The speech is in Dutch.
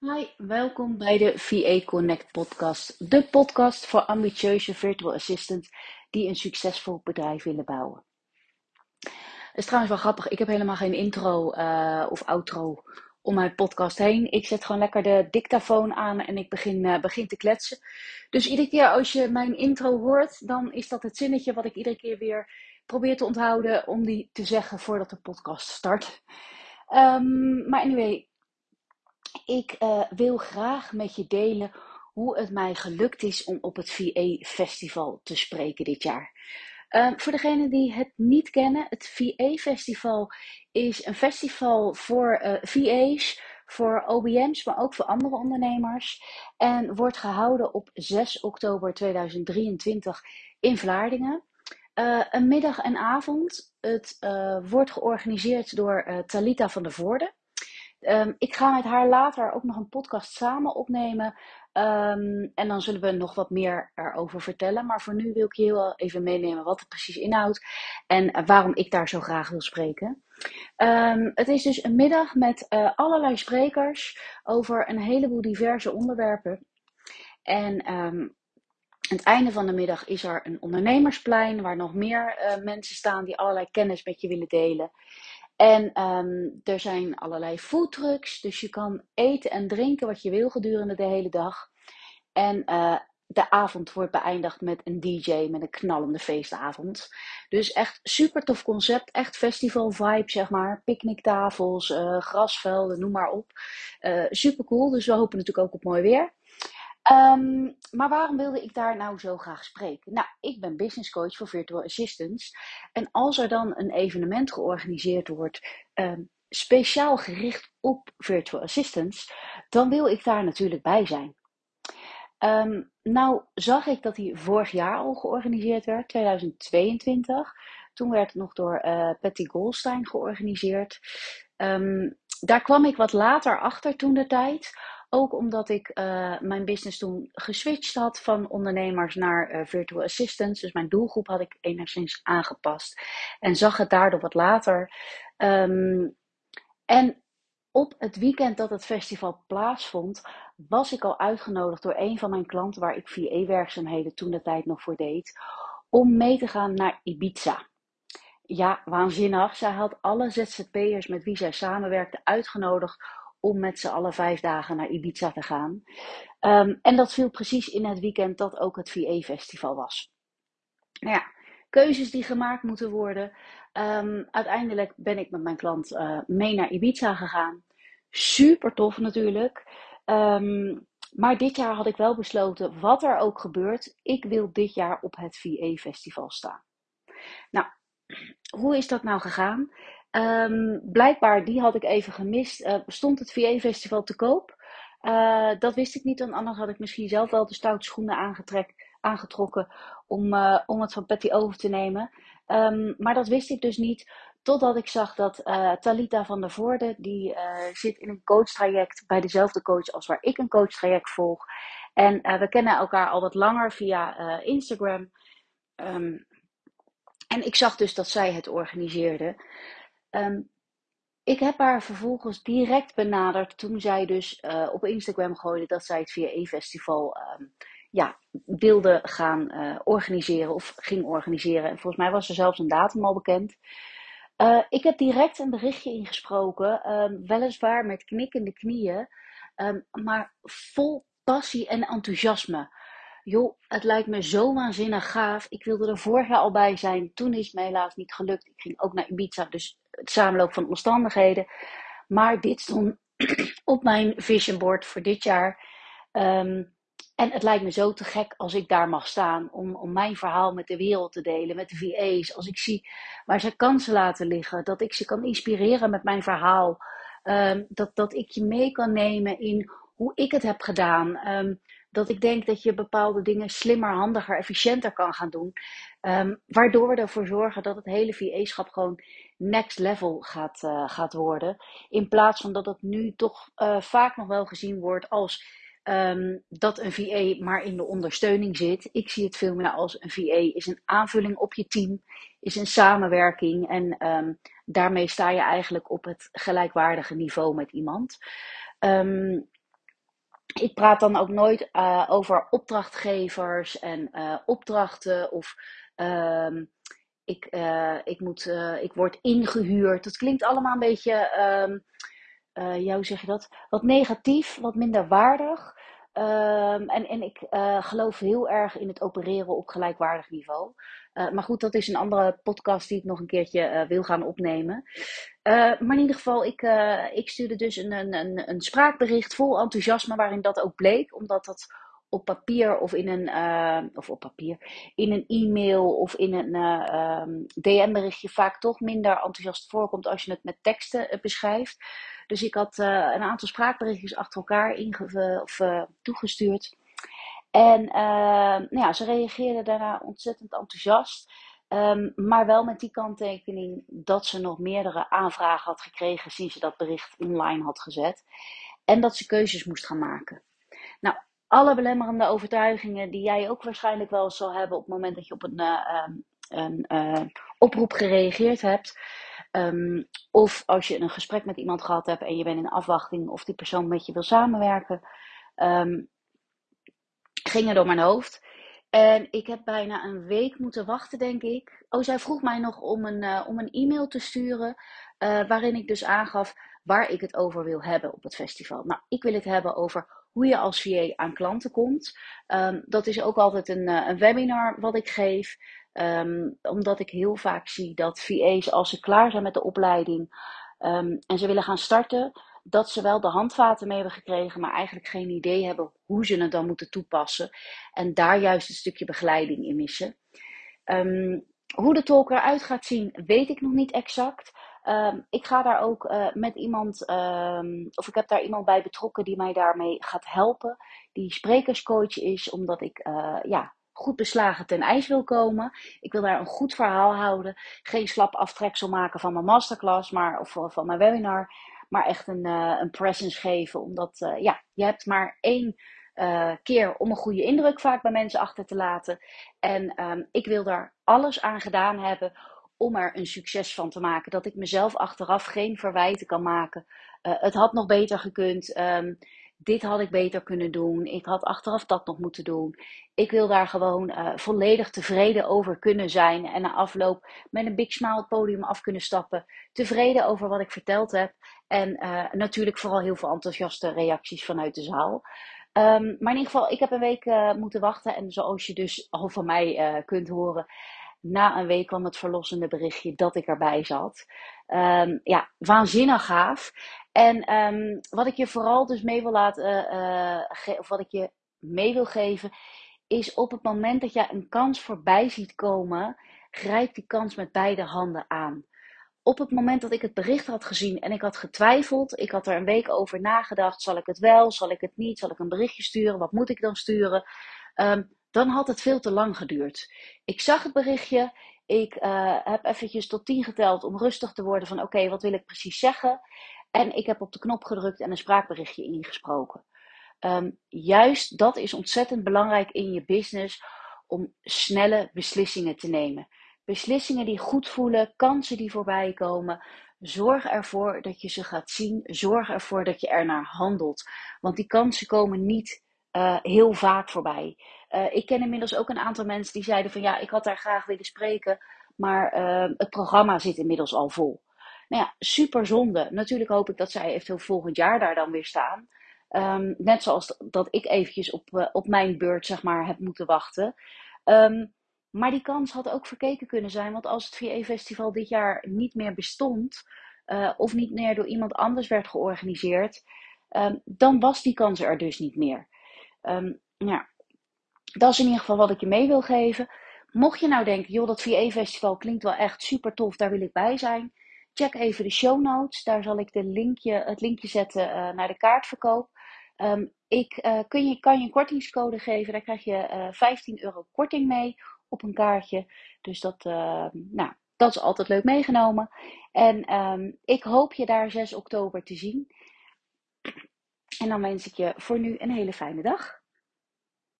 Hi, welkom bij de VA Connect podcast. De podcast voor ambitieuze virtual assistants die een succesvol bedrijf willen bouwen. Het is trouwens wel grappig, ik heb helemaal geen intro uh, of outro om mijn podcast heen. Ik zet gewoon lekker de dictafoon aan en ik begin, uh, begin te kletsen. Dus iedere keer als je mijn intro hoort, dan is dat het zinnetje wat ik iedere keer weer probeer te onthouden om die te zeggen voordat de podcast start. Um, maar anyway, ik uh, wil graag met je delen hoe het mij gelukt is om op het VA Festival te spreken dit jaar. Uh, voor degenen die het niet kennen, het VA Festival is een festival voor uh, VA's, voor OBM's, maar ook voor andere ondernemers. En wordt gehouden op 6 oktober 2023 in Vlaardingen. Uh, een middag en avond. Het wordt georganiseerd door Talita van der Voorde. Um, ik ga met haar later ook nog een podcast samen opnemen. Um, en dan zullen we nog wat meer erover vertellen. Maar voor nu wil ik je heel even meenemen wat het precies inhoudt. En waarom ik daar zo graag wil spreken. Um, het is dus een middag met uh, allerlei sprekers over een heleboel diverse onderwerpen. En aan het einde van de middag is er een ondernemersplein waar nog meer uh, mensen staan die allerlei kennis met je willen delen. En um, er zijn allerlei foodtrucks, dus je kan eten en drinken wat je wil gedurende de hele dag. En uh, de avond wordt beëindigd met een DJ, met een knallende feestavond. Dus echt super tof concept, echt festival vibe zeg maar. Picknicktafels, uh, grasvelden, noem maar op. Uh, super cool, dus we hopen natuurlijk ook op mooi weer. Um, maar waarom wilde ik daar nou zo graag spreken? Nou, ik ben business coach voor virtual assistants. En als er dan een evenement georganiseerd wordt, um, speciaal gericht op virtual assistants, dan wil ik daar natuurlijk bij zijn. Um, nou zag ik dat die vorig jaar al georganiseerd werd, 2022. Toen werd het nog door uh, Patty Goldstein georganiseerd. daar kwam ik wat later achter toen de tijd. Ook omdat ik uh, mijn business toen geswitcht had van ondernemers naar uh, virtual assistants. Dus mijn doelgroep had ik enigszins aangepast. En zag het daardoor wat later. Um, en op het weekend dat het festival plaatsvond, was ik al uitgenodigd door een van mijn klanten waar ik VA-werkzaamheden toen de tijd nog voor deed, om mee te gaan naar Ibiza. Ja, waanzinnig. Zij had alle ZZP'ers met wie zij samenwerkte uitgenodigd om met z'n allen vijf dagen naar Ibiza te gaan. Um, en dat viel precies in het weekend dat ook het VA-festival was. Nou ja, keuzes die gemaakt moeten worden. Um, uiteindelijk ben ik met mijn klant uh, mee naar Ibiza gegaan. Super tof natuurlijk. Um, maar dit jaar had ik wel besloten, wat er ook gebeurt, ik wil dit jaar op het VA-festival staan. Nou, hoe is dat nou gegaan? Um, blijkbaar, die had ik even gemist, uh, stond het VA-festival te koop. Uh, dat wist ik niet, want anders had ik misschien zelf wel de stoute schoenen aangetrokken om, uh, om het van Patty over te nemen. Um, maar dat wist ik dus niet, totdat ik zag dat Talita van der Voorde, die zit in een coachtraject bij dezelfde coach als waar ik een coachtraject volg. En we kennen elkaar al wat langer via Instagram. Um, en ik zag dus dat zij het organiseerde. Um, ik heb haar vervolgens direct benaderd toen zij dus uh, op Instagram gooide dat zij het VA-festival um, ja, wilde gaan uh, organiseren of ging organiseren. En volgens mij was er zelfs een datum al bekend. Uh, ik heb direct een berichtje ingesproken, um, weliswaar met knikkende knieën, maar vol passie en enthousiasme. Joh, het lijkt me zo waanzinnig gaaf. Ik wilde er vorig jaar al bij zijn. Toen is het me helaas niet gelukt. Ik ging ook naar Ibiza, dus het samenloop van omstandigheden. Maar dit stond op mijn vision board voor dit jaar. Um, en het lijkt me zo te gek als ik daar mag staan om, om mijn verhaal met de wereld te delen, met de VA's. Als ik zie waar ze kansen laten liggen, dat ik ze kan inspireren met mijn verhaal. Um, dat, dat ik je mee kan nemen in hoe ik het heb gedaan. Um, dat ik denk dat je bepaalde dingen slimmer, handiger, efficiënter kan gaan doen. Waardoor we ervoor zorgen dat het hele VA-schap gewoon next level gaat, uh, gaat worden. In plaats van dat het nu toch uh, vaak nog wel gezien wordt als um, dat een VA maar in de ondersteuning zit. Ik zie het veel meer als een VA is een aanvulling op je team, is een samenwerking. En um, daarmee sta je eigenlijk op het gelijkwaardige niveau met iemand. Um, ik praat dan ook nooit uh, over opdrachtgevers en opdrachten of ik, ik, moet, ik word ingehuurd. Dat klinkt allemaal een beetje, ehm, hoe zeg je dat? Wat negatief, wat minder waardig. Um, en, en ik geloof heel erg in het opereren op gelijkwaardig niveau. Uh, maar goed, dat is een andere podcast die ik nog een keertje uh, wil gaan opnemen. Uh, maar in ieder geval, ik, ik stuurde dus een, een, een spraakbericht vol enthousiasme waarin dat ook bleek. Omdat dat op papier of in een, of op papier, in een e-mail of in een um, DM-berichtje vaak toch minder enthousiast voorkomt als je het met teksten beschrijft. Dus ik had een aantal spraakberichtjes achter elkaar inge of, toegestuurd. En uh, nou ja, ze reageerde daarna ontzettend enthousiast. Um, maar wel met die kanttekening dat ze nog meerdere aanvragen had gekregen sinds ze dat bericht online had gezet. En dat ze keuzes moest gaan maken. Alle belemmerende overtuigingen die jij ook waarschijnlijk wel zal hebben op het moment dat je op een, uh, een uh, oproep gereageerd hebt. Um, of als je een gesprek met iemand gehad hebt en je bent in afwachting of die persoon met je wil samenwerken. Um, gingen door mijn hoofd. En ik heb bijna een week moeten wachten, denk ik. Oh, zij vroeg mij nog om een, uh, om een e-mail te sturen. Waarin ik dus aangaf waar ik het over wil hebben op het festival. Nou, ik wil het hebben over hoe je als VA aan klanten komt. Um, dat is ook altijd een, uh, een webinar wat ik geef. Um, omdat ik heel vaak zie dat VA's, als ze klaar zijn met de opleiding um, en ze willen gaan starten, dat ze wel de handvaten mee hebben gekregen, maar eigenlijk geen idee hebben hoe ze het dan moeten toepassen. En daar juist een stukje begeleiding in missen. Hoe de talk eruit gaat zien, weet ik nog niet exact. Um, ik ga daar ook uh, met iemand, um, of ik heb daar iemand bij betrokken die mij daarmee gaat helpen. Die sprekerscoach is, omdat ik uh, ja, goed beslagen ten ijs wil komen. Ik wil daar een goed verhaal houden. Geen slap aftreksel maken van mijn masterclass maar, of van mijn webinar maar echt een, een presence geven. Omdat ja, je hebt maar één keer om een goede indruk vaak bij mensen achter te laten. En um, ik wil daar alles aan gedaan hebben om er een succes van te maken. Dat ik mezelf achteraf geen verwijten kan maken. het had nog beter gekund. Um, dit had ik beter kunnen doen. Ik had achteraf dat nog moeten doen. Ik wil daar gewoon uh, volledig tevreden over kunnen zijn. En na afloop met een big smile het podium af kunnen stappen. Tevreden over wat ik verteld heb. En uh, natuurlijk vooral heel veel enthousiaste reacties vanuit de zaal. Um, maar in ieder geval, ik heb een week moeten wachten. En zoals je dus al van mij kunt horen, na een week kwam het verlossende berichtje dat ik erbij zat. Um, ja, waanzinnig gaaf. En um, wat ik je vooral dus mee wil laten, uh, of wat ik je mee wil geven, is op het moment dat jij een kans voorbij ziet komen, grijp die kans met beide handen aan. Op het moment dat ik het bericht had gezien en ik had getwijfeld, ik had er een week over nagedacht, zal ik het wel, zal ik het niet, zal ik een berichtje sturen, wat moet ik dan sturen? Um, dan had het veel te lang geduurd. Ik zag het berichtje, ik uh, heb eventjes tot tien geteld om rustig te worden van oké, wat wil ik precies zeggen? En ik heb op de knop gedrukt en een spraakberichtje ingesproken. Um, juist dat is ontzettend belangrijk in je business om snelle beslissingen te nemen. Beslissingen die goed voelen, kansen die voorbij komen. Zorg ervoor dat je ze gaat zien. Zorg ervoor dat je er naar handelt. Want die kansen komen niet uh, heel vaak voorbij. Uh, ik ken inmiddels ook een aantal mensen die zeiden van ja, ik had daar graag willen spreken, maar uh, het programma zit inmiddels al vol. Nou ja, super zonde. Natuurlijk hoop ik dat zij eventueel volgend jaar daar dan weer staan. Um, net zoals dat ik eventjes op, uh, op mijn beurt, zeg maar, heb moeten wachten. Um, maar die kans had ook verkeken kunnen zijn. Want als het VE-festival dit jaar niet meer bestond, of niet meer door iemand anders werd georganiseerd, dan was die kans er dus niet meer. Ja, dat is in ieder geval wat ik je mee wil geven. Mocht je nou denken, joh, dat VE-festival klinkt wel echt super tof, daar wil ik bij zijn check even de show notes. Daar zal ik de linkje, het linkje zetten uh, naar de kaartverkoop. Um, ik uh, kun je, kan je een kortingscode geven. Daar krijg je uh, 15 euro korting mee op een kaartje. Dus dat, nou, dat is altijd leuk meegenomen. En ik hoop je daar 6 oktober te zien. En dan wens ik je voor nu een hele fijne dag.